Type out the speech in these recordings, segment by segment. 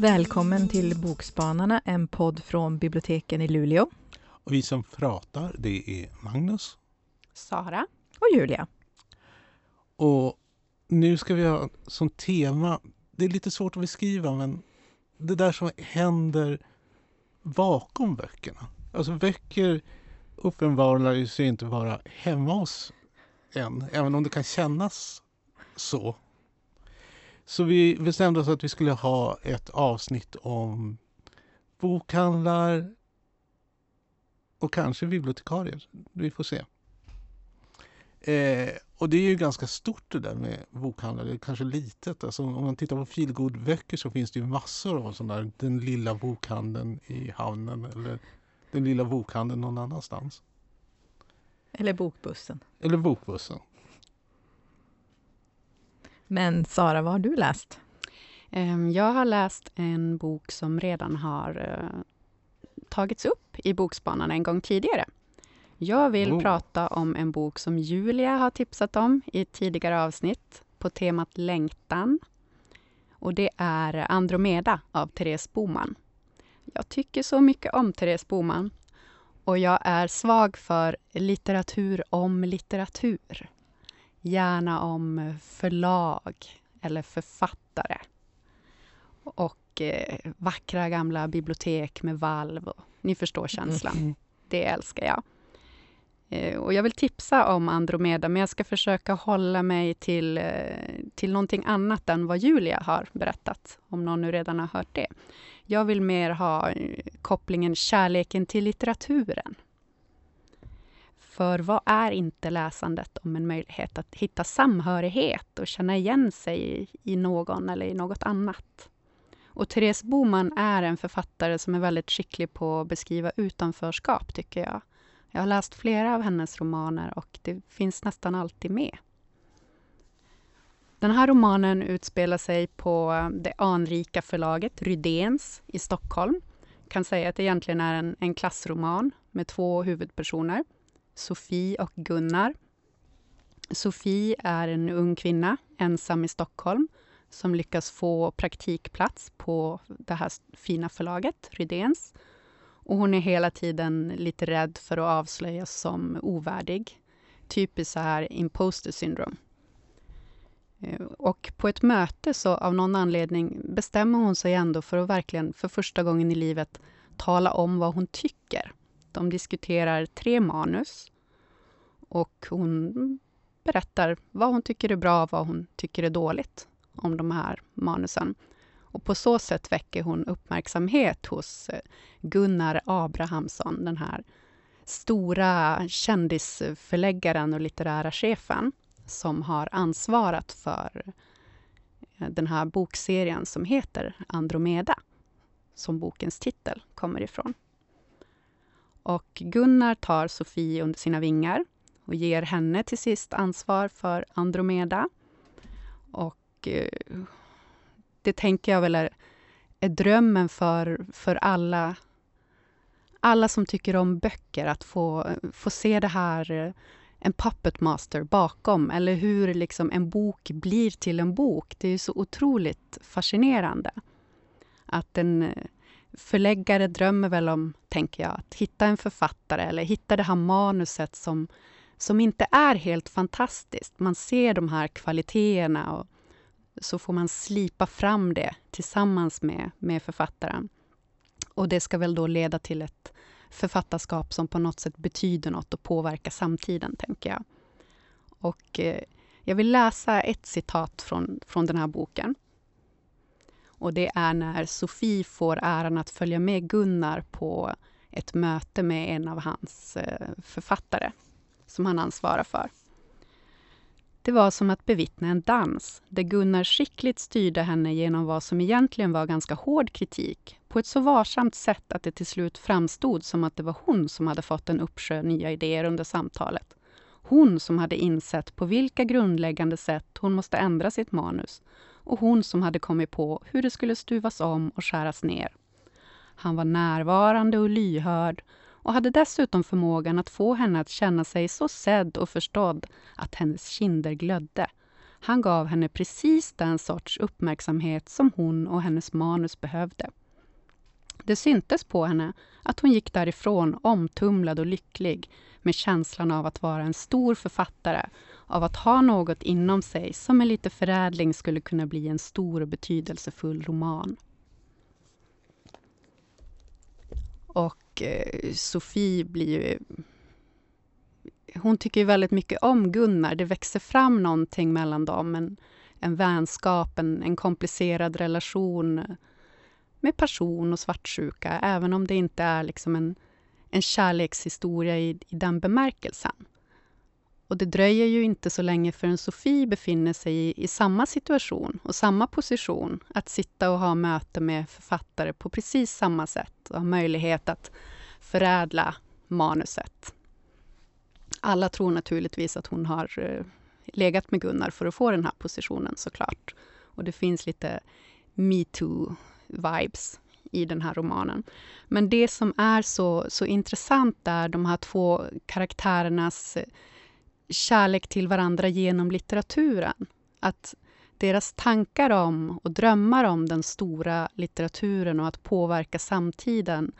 Välkommen till Bokspanarna, en podd från biblioteken i Luleå. Och vi som pratar, det är Magnus. Sara. Och Julia. Och nu ska vi ha som tema, det är lite svårt att beskriva, men det där som händer bakom böckerna. Alltså böcker uppenbarar sig inte vara hemma hos en, även om det kan kännas så. Så vi bestämde oss att vi skulle ha ett avsnitt om bokhandlar och kanske bibliotekarier. Vi får se. Eh, och det är ju ganska stort det där med bokhandlar, det är kanske litet. Alltså, om man tittar på feelgood-böcker så finns det ju massor av sådana där. Den lilla bokhandeln i hamnen eller den lilla bokhandeln någon annanstans. Eller Bokbussen. Eller Bokbussen. Men Sara, vad har du läst? Ehm, jag har läst en bok som redan har uh, tagits upp i Bokspanarna en gång tidigare. Jag vill oh. prata om en bok som Julia har tipsat om i ett tidigare avsnitt på temat längtan. Och det är Andromeda av Therese Boman. Jag tycker så mycket om Therese Boman och jag är svag för litteratur om litteratur. Gärna om förlag eller författare. Och eh, vackra gamla bibliotek med valv. Och, ni förstår känslan. Mm. Det älskar jag. Eh, och jag vill tipsa om Andromeda, men jag ska försöka hålla mig till, eh, till någonting annat än vad Julia har berättat, om någon nu redan har hört det. Jag vill mer ha eh, kopplingen kärleken till litteraturen. För vad är inte läsandet om en möjlighet att hitta samhörighet och känna igen sig i någon eller i något annat? Och Therese Boman är en författare som är väldigt skicklig på att beskriva utanförskap, tycker jag. Jag har läst flera av hennes romaner och det finns nästan alltid med. Den här romanen utspelar sig på eh, det anrika förlaget Rydéns i Stockholm. Jag kan säga att det egentligen är en, en klassroman med två huvudpersoner, Sofie och Gunnar. Sofie är en ung kvinna, ensam i Stockholm, som lyckas få praktikplats på det här fina förlaget, Rydéns. Och hon är hela tiden lite rädd för att avslöjas som ovärdig. Typiskt så här imposter syndrome. Eh, och på ett möte så av någon anledning bestämmer hon sig ändå för att verkligen för första gången i livet tala om vad hon tycker. De diskuterar tre manus och hon berättar vad hon tycker är bra och vad hon tycker är dåligt om de här manusen. Och på så sätt väcker hon uppmärksamhet hos eh, Gunnar Abrahamsson, den här stora kändisförläggaren och litterära chefen som har ansvarat för eh, den här bokserien som heter Andromeda, som bokens titel kommer ifrån. Och Gunnar tar Sofie under sina vingar och ger henne till sist ansvar för Andromeda. Och eh, det tänker jag väl är, är drömmen för, för alla, alla som tycker om böcker, att få, få se det här eh, en puppet master bakom, eller hur liksom en bok blir till en bok. Det är så otroligt fascinerande. Att en eh, förläggare drömmer väl om, tänker jag, att hitta en författare eller hitta det här manuset som, som inte är helt fantastiskt. Man ser de här kvaliteterna och så får man slipa fram det tillsammans med, med författaren. Och det ska väl då leda till ett författarskap som på något sätt betyder något och påverkar samtiden, tänker jag. Och eh, jag vill läsa ett citat från, från den här boken. Och det är när Sofie får äran att följa med Gunnar på ett möte med en av hans eh, författare, som han ansvarar för. Det var som att bevittna en dans, där Gunnar skickligt styrde henne genom vad som egentligen var ganska hård kritik, på ett så varsamt sätt att det till slut framstod som att det var hon som hade fått en uppsjö nya idéer under samtalet. Hon som hade insett på vilka grundläggande sätt hon måste ändra sitt manus och hon som hade kommit på hur det skulle stuvas om och skäras ner. Han var närvarande och lyhörd och hade dessutom förmågan att få henne att känna sig så sedd och förstådd att hennes kinder glödde. Han gav henne precis den sorts uppmärksamhet som hon och hennes manus behövde. Det syntes på henne att hon gick därifrån omtumlad och lycklig med känslan av att vara en stor författare, av att ha något inom sig som med lite förädling skulle kunna bli en stor och betydelsefull roman. Och Eh, Sofie blir ju... Hon tycker ju väldigt mycket om Gunnar. Det växer fram någonting mellan dem. En, en vänskap, en, en komplicerad relation med passion och svartsjuka, även om det inte är liksom en, en kärlekshistoria i, i den bemärkelsen. Och det dröjer ju inte så länge förrän Sofie befinner sig i, i, samma situation och samma position, att sitta och ha möte med författare på precis samma sätt och ha möjlighet att förädla manuset. Alla tror naturligtvis att hon har eh, legat med Gunnar för att få den här positionen såklart. Och det finns lite metoo-vibes i den här romanen. Men det som är så, så intressant är de här två karaktärernas eh, kärlek till varandra genom litteraturen. Att deras tankar om och drömmar om den stora litteraturen och att påverka samtiden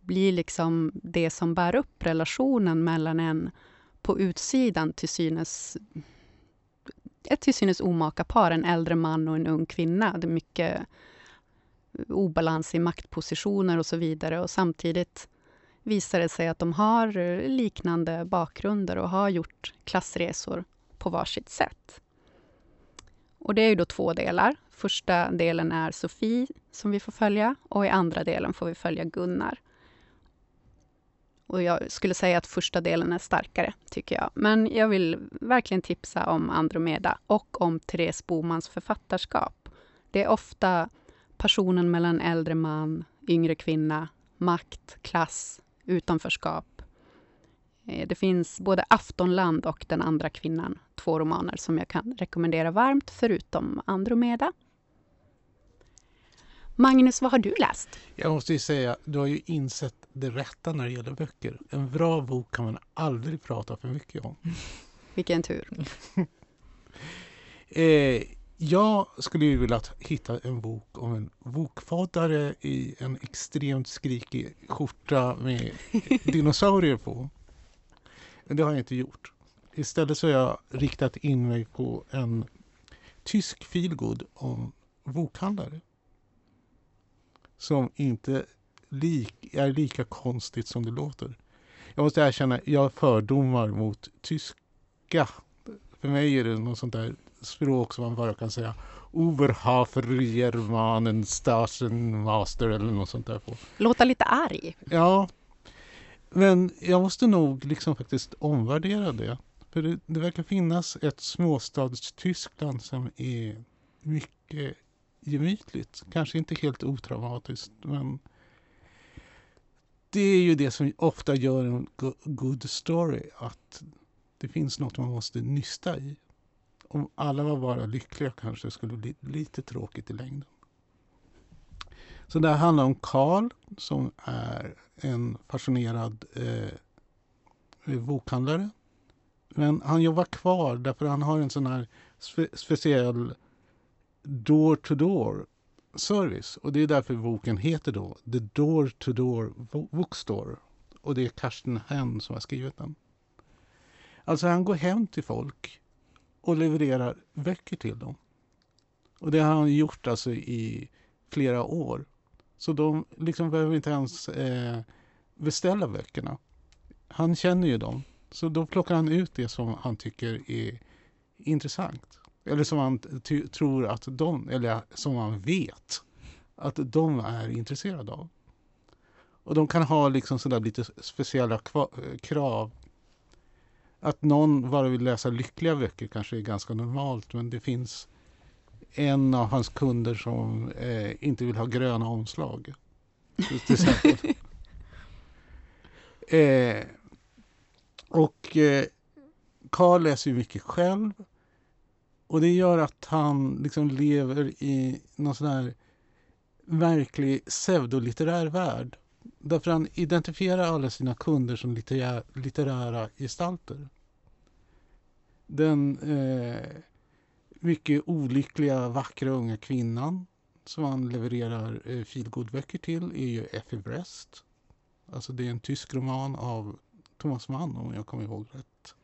blir liksom det som bär upp relationen mellan en på utsidan till synes ett till synes omaka par, en äldre man och en ung kvinna. Det är mycket obalans i maktpositioner och så vidare. Och samtidigt visar det sig att de har eh, liknande bakgrunder och har gjort klassresor på varsitt sätt. Och det är ju då två delar. Första delen är Sofie som vi får följa och i andra delen får vi följa Gunnar. Och jag skulle säga att första delen är starkare, tycker jag. Men jag vill verkligen tipsa om Andromeda och om Therese Bomans författarskap. Det är ofta passionen mellan äldre man, yngre kvinna, makt, klass, utanförskap. Eh, det finns både Aftonland och Den andra kvinnan, två romaner som jag kan rekommendera varmt, förutom Andromeda. Magnus, vad har du läst? Jag måste ju säga, du har ju insett det rätta när det gäller böcker. En bra bok kan man aldrig prata för mycket om. Vilken tur. eh, jag skulle ju vilja hitta en bok om en bokfaddare i en extremt skrikig skjorta med dinosaurier på. Men det har jag inte gjort. Istället så har jag riktat in mig på en tysk feelgood om bokhandlare. Som inte lik, är lika konstigt som det låter. Jag måste erkänna, jag har fördomar mot tyska. För mig är det något sånt där språk som man bara kan säga Oberhafer Germanen Stasen Master eller något sånt där på. Låta lite arg. Ja. Men jag måste nog liksom faktiskt omvärdera det. För det, det verkar finnas ett småstadstyskland som är mycket gemytligt. Kanske inte helt otraumatiskt men det är ju det som ofta gör en good story. Att det finns något man måste nysta i om alla var bara lyckliga kanske det skulle bli lite tråkigt i längden. Så det här handlar om Karl som är en passionerad eh, bokhandlare. Men han jobbar kvar därför han har en sån här spe speciell door-to-door service. Och det är därför boken heter då The Door-to-Door Bookstore. Och det är Karsten Henn som har skrivit den. Alltså han går hem till folk och levererar böcker till dem. Och det har han gjort alltså i flera år. Så de liksom behöver inte ens eh, beställa böckerna. Han känner ju dem. Så då plockar han ut det som han tycker är intressant. Eller som han tror att de, eller som han vet att de är intresserade av. Och de kan ha liksom sådär lite speciella eh, krav att någon bara vill läsa lyckliga böcker kanske är ganska normalt men det finns en av hans kunder som eh, inte vill ha gröna omslag. eh, och eh, Karl läser ju mycket själv. Och det gör att han liksom lever i någon sån här verklig pseudolitterär värld. Därför han identifierar alla sina kunder som litterära gestalter. Den eh, mycket olyckliga, vackra unga kvinnan som han levererar eh, feelgood-böcker till är ju Effie Brest. Alltså det är en tysk roman av Thomas Mann om jag kommer ihåg rätt.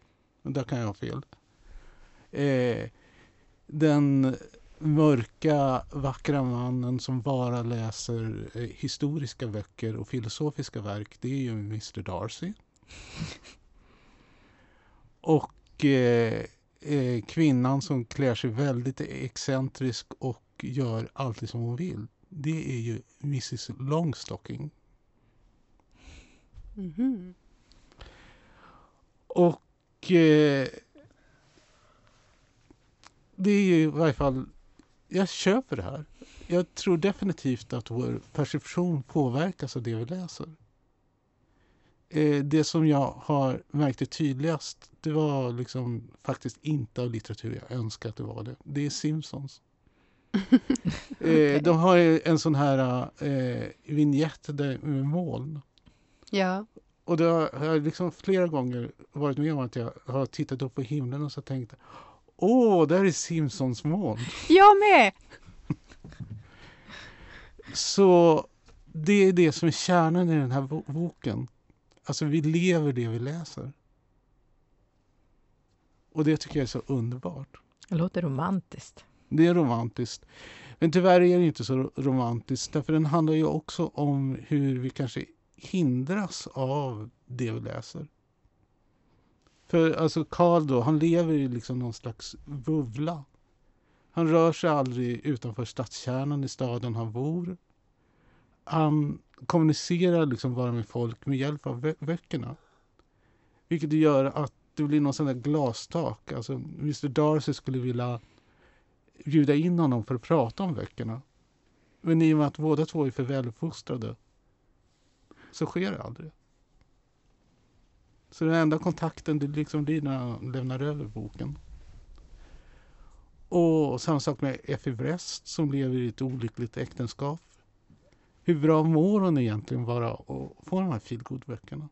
Men där kan jag ha fel. Eh, den mörka, vackra mannen som bara läser eh, historiska böcker och filosofiska verk, det är ju Mr Darcy. och eh, eh, kvinnan som klär sig väldigt excentrisk och gör alltid som hon vill, det är ju Mrs Longstocking. Mhm. Och eh, det är ju i varje fall, jag köper det här. Jag tror definitivt att vår perception påverkas av det vi läser. Eh, det som jag har märkt det tydligast, det var liksom faktiskt inte av litteratur jag önskar att det var det. Det är Simpsons. eh, de har en sån här eh, vignett där med moln. Ja. Och det har har jag liksom flera gånger varit med om att jag har tittat upp på himlen och så tänkt Åh, där är Simpsons moln. Jag med! Så det är det som är kärnan i den här bo- boken. Alltså vi lever det vi läser. Och det tycker jag är så underbart. Det låter romantiskt. Det är romantiskt. Men tyvärr är det inte så romantiskt därför den handlar ju också om hur vi kanske hindras av det vi läser. För alltså Karl då, han lever i liksom någon slags bubbla. Han rör sig aldrig utanför stadskärnan i staden han bor. Han kommunicerar liksom bara med folk med hjälp av bö- böckerna. Vilket gör att det blir någon sån där glastak. Alltså Mr Darcy skulle vilja bjuda in honom för att prata om böckerna. Men i och med att båda två är för väluppfostrade så sker det aldrig. Så den enda kontakten det liksom blir när han lämnar över boken. Och samma sak med Effie Brest som lever i ett olyckligt äktenskap. Hur bra mår hon egentligen bara att få de här feelgood-böckerna?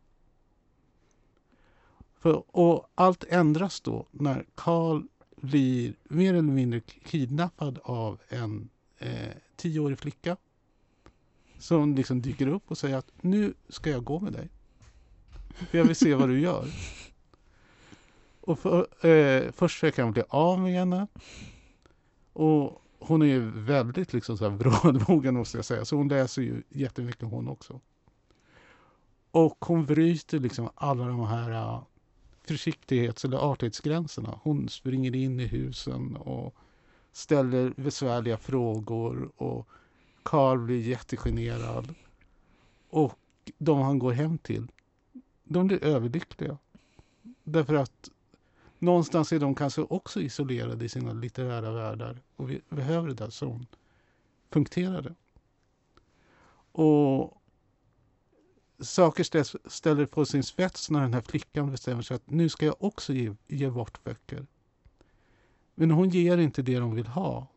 För, och allt ändras då när Karl blir mer eller mindre kidnappad av en eh, tioårig flicka. Som liksom dyker upp och säger att nu ska jag gå med dig. För jag vill se vad du gör. Och för, eh, först försöker han bli av med henne. Och hon är ju väldigt liksom så här brådmogen måste jag säga. Så hon läser ju jättemycket hon också. Och hon bryter liksom alla de här äh, försiktighets eller artighetsgränserna. Hon springer in i husen och ställer besvärliga frågor och Karl blir jättegenerad. Och de han går hem till, de blir överlyckliga. Därför att någonstans är de kanske också isolerade i sina litterära världar och vi behöver det där som punkterade. Och saker ställs, ställer på sin spets när den här flickan bestämmer sig att nu ska jag också ge, ge bort böcker. Men hon ger inte det de vill ha,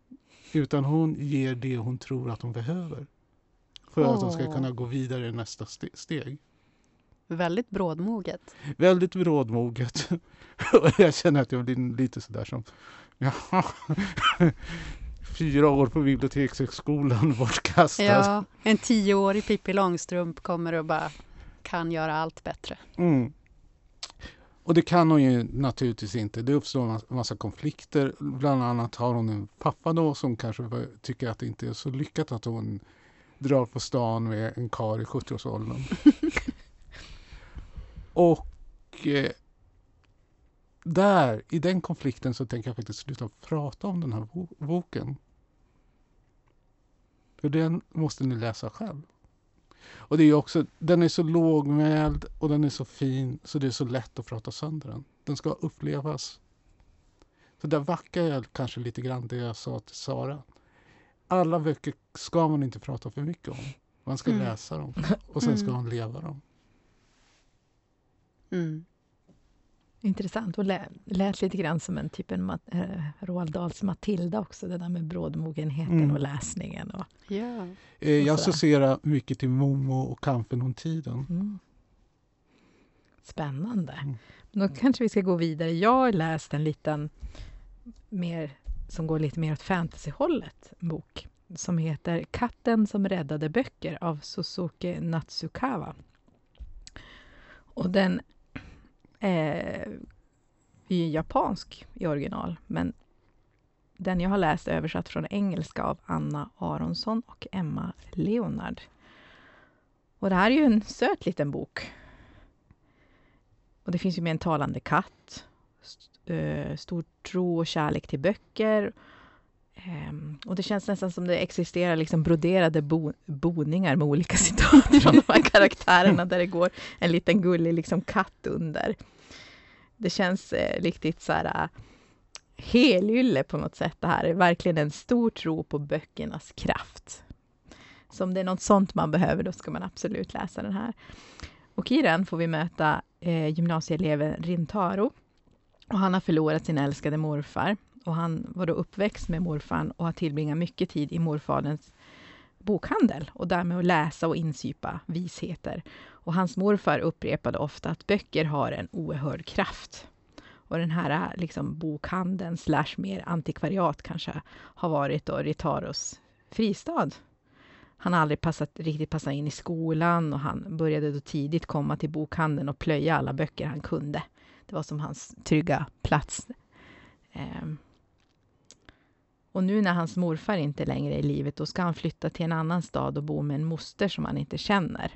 utan hon ger det hon tror att de behöver. För att de ska kunna gå vidare i nästa ste- steg. Väldigt brådmoget. Väldigt brådmoget. Jag känner att jag blir lite sådär som... Jaha. Fyra år på bibliotekshögskolan bortkastad. Ja, en tioårig Pippi Långstrump kommer och bara kan göra allt bättre. Mm. Och det kan hon ju naturligtvis inte. Det uppstår en massa konflikter. Bland annat har hon en pappa då som kanske tycker att det inte är så lyckat att hon drar på stan med en karl i 70-årsåldern. Och eh, där, i den konflikten så tänker jag faktiskt sluta prata om den här bo- boken. För den måste ni läsa själv. Och det är också, den är så lågmäld och den är så fin så det är så lätt att prata sönder den. Den ska upplevas. Så där vackar jag kanske lite grann det jag sa till Sara. Alla böcker ska man inte prata för mycket om. Man ska Mm. läsa dem och sen ska Mm. man leva dem. Mm. Intressant. Och lä, lät lite grann som en typ en äh, Roald Dahls Matilda också, det där med brådmogenheten mm. och läsningen. Och, ja. Eh, jag associerar mycket till Momo och Kampen om tiden. Mm. Spännande. Mm. Då kanske vi ska gå vidare. Jag har läst en liten mer, som går lite mer åt fantasyhållet, bok som heter Katten som räddade böcker av Suzuki Natsukawa. Och den Eh, är japansk i original, men den jag har läst är översatt från engelska av Anna Aronsson och Emma Leonard. Och det här är ju en söt liten bok. Och det finns ju med en talande katt, st eh, stor tro och kärlek till böcker Um, och det känns nästan som det existerar liksom broderade bo boningar med olika citat från de här karaktärerna där det går en liten gullig liksom katt under. Det känns eh, riktigt så här äh, helylle på något sätt det här. Är verkligen en stor tro på böckernas kraft. Så om det är något sånt man behöver, då ska man absolut läsa den här. Och i den får vi möta eh, gymnasieeleven Rintaro. Och han har förlorat sin älskade morfar och han var då uppväxt med morfar och har tillbringat mycket tid i morfaderns bokhandel och därmed att läsa och insypa visheter. Och hans morfar upprepade ofta att böcker har en oerhörd kraft. Och den här äh, liksom, bokhandeln, slash mer antikvariat kanske, har varit då Ritaros fristad. Han har aldrig passat, riktigt passat in i skolan och han började då tidigt komma till bokhandeln och plöja alla böcker han kunde. Det var som hans trygga plats. Eh, och nu när hans morfar inte längre är i livet, då ska han flytta till en annan stad och bo med en moster som han inte känner.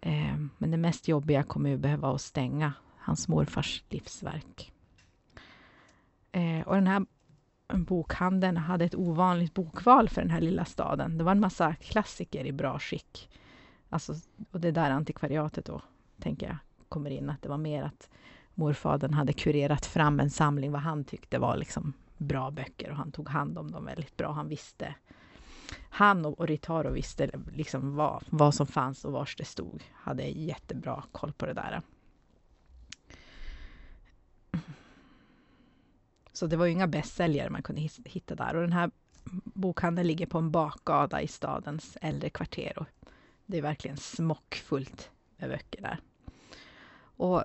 Eh, men det mest jobbiga kommer ju behöva att stänga hans morfars livsverk. Eh, och den här bokhandeln hade ett ovanligt bokval för den här lilla staden. Det var en massa klassiker i bra skick. Alltså, och det är där antikvariatet då, tänker jag, kommer in. Att det var mer att morfadern hade kurerat fram en samling vad han tyckte var liksom bra böcker och han tog hand om dem väldigt bra. Han visste han och Ritaro visste liksom vad, vad som fanns och var det stod. Hade jättebra koll på det där. Så det var ju inga bästsäljare man kunde hitta där. Och den här bokhandeln ligger på en bakgata i stadens äldre kvarter. Och det är verkligen smockfullt med böcker där. Och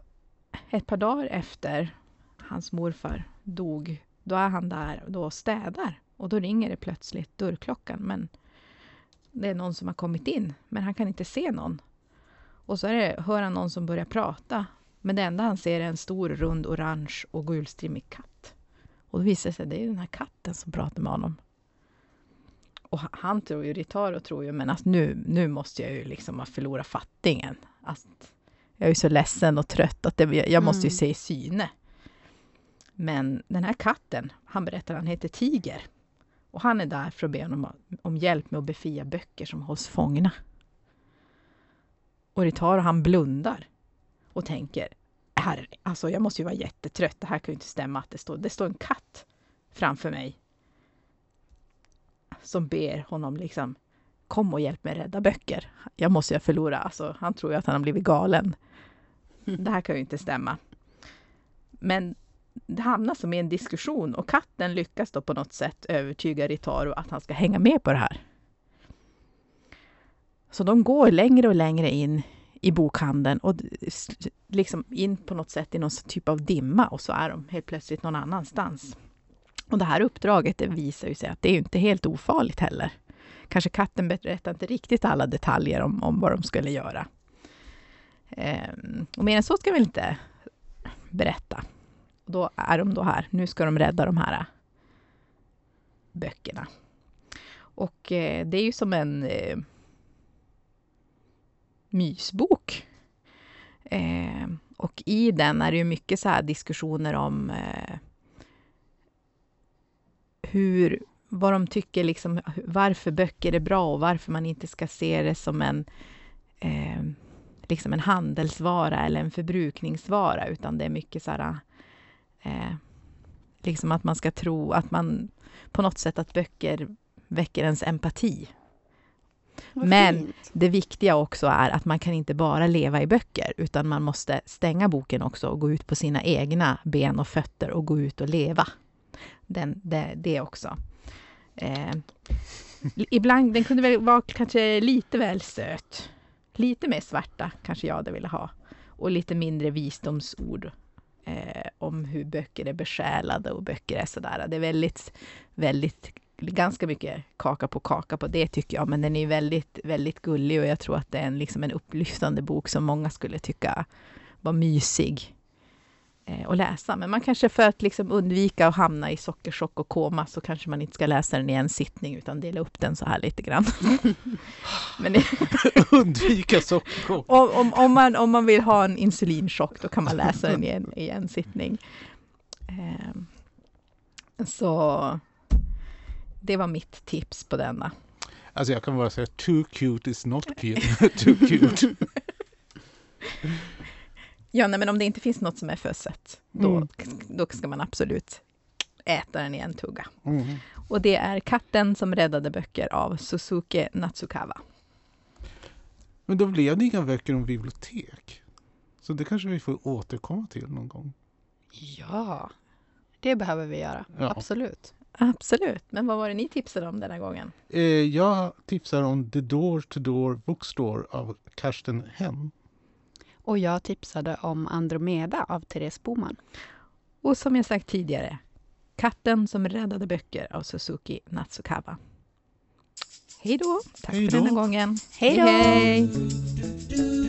ett par dagar efter hans morfar dog då är han där och då städar. Och då ringer det plötsligt dörrklockan. Men det är någon som har kommit in, men han kan inte se någon. Och så det, hör han någon som börjar prata. Men det enda han ser är en stor, rund, orange och gulstrimmig katt. Och då visar det sig att det är den här katten som pratar med honom. Och han tror ju, Ritaro tror ju, men alltså nu, nu måste jag ju liksom ha förlorat fattingen. Alltså, jag är ju så ledsen och trött att det, jag måste ju mm. se i syne. Men den här katten, han berättar han heter Tiger. Och han är där för att be honom om hjälp med att befria böcker som hålls fångna. Och Ritaro han blundar och tänker, här, alltså jag måste ju vara jättetrött, det här kan ju inte stämma att det står, det står en katt framför mig. Som ber honom liksom, kom och hjälp mig rädda böcker. Jag måste ju förlora, alltså han tror ju att han har blivit galen. Det här kan ju inte stämma. Men hamnar som i en diskussion och katten lyckas då på något sätt övertyga Ritaro att han ska hänga med på det här. Så de går längre och längre in i bokhandeln och liksom in på något sätt i någon typ av dimma och så är de helt plötsligt någon annanstans. Och det här uppdraget det visar ju sig att det är inte helt ofarligt heller. Kanske katten berättar inte riktigt alla detaljer om, om vad de skulle göra. Ehm, och mer än så ska vi inte berätta. Då är de då här. Nu ska de rädda de här äh, böckerna. Och eh, det är ju som en eh, mysbok. Eh, och i den är det ju mycket så här diskussioner om eh, hur, vad de tycker, liksom, varför böcker är bra och varför man inte ska se det som en, eh, liksom en handelsvara eller en förbrukningsvara, utan det är mycket så här Eh, liksom att man ska tro att man på något sätt att böcker väcker ens empati. Vad Men fint. det viktiga också är att man kan inte bara leva i böcker, utan man måste stänga boken också och gå ut på sina egna ben och fötter och gå ut och leva. Den, det, det också. Eh, ibland, den kunde väl vara kanske lite väl söt. Lite mer svarta kanske jag hade velat ha. Och lite mindre visdomsord eh, om hur böcker är besjälade och böcker är sådär. Det är väldigt, väldigt, ganska mycket kaka på kaka på det tycker jag. Men den är väldigt, väldigt gullig och jag tror att det är en, liksom en upplyftande bok som många skulle tycka var mysig att läsa. Men man kanske för att liksom undvika att hamna i sockerchock och koma så kanske man inte ska läsa den i en sittning utan dela upp den så här lite grann. Det, Undvika socker. om, om, om, man, om man vill ha en insulinchock, då kan man läsa den i en, i en sittning. Ehm, så det var mitt tips på denna. Alltså jag kan bara säga too cute is not cute. too cute. Ja, nej, men om det inte finns något som är för sött, då, Mm. då ska man absolut äta den i en tugga. Mm. Och det är Katten som räddade böcker av Suzuki Natsukawa. Men då blev det inga böcker om bibliotek. Så det kanske vi får återkomma till någon gång. Ja, det behöver vi göra. Ja. Absolut. Absolut. Men vad var det ni tipsade om denna gången? Eh, jag tipsar om The Door to Door Bookstore av Karsten Henn. Och jag tipsade om Andromeda av Therese Boman. Och som jag sagt tidigare, Katten som räddade böcker av Suzuki Natsukawa. Hej då! Tack Hej för denna gången. Hej då!